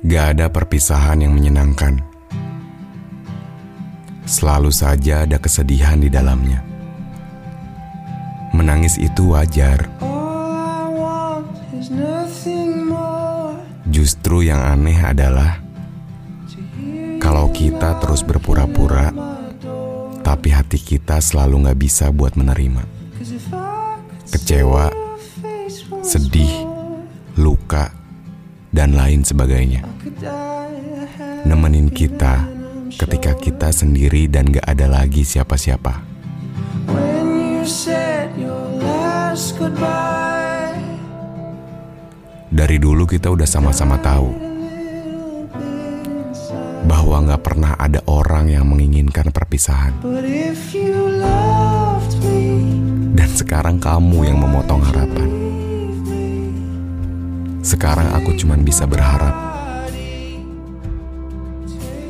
Gak ada perpisahan yang menyenangkan. Selalu saja ada kesedihan di dalamnya. Menangis itu wajar. Justru yang aneh adalah kalau kita terus berpura-pura, tapi hati kita selalu gak bisa buat menerima. Kecewa, sedih, dan lain sebagainya. Nemenin kita ketika kita sendiri dan gak ada lagi siapa-siapa. Dari dulu kita udah sama-sama tahu bahwa gak pernah ada orang yang menginginkan perpisahan. Dan sekarang kamu yang memotong harapan. Sekarang aku cuma bisa berharap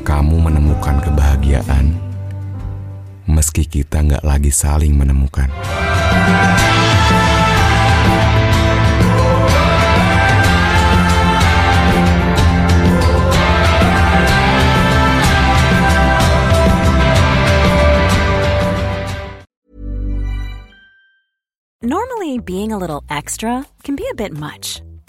kamu menemukan kebahagiaan meski kita nggak lagi saling menemukan. Normally, being a little extra can be a bit much,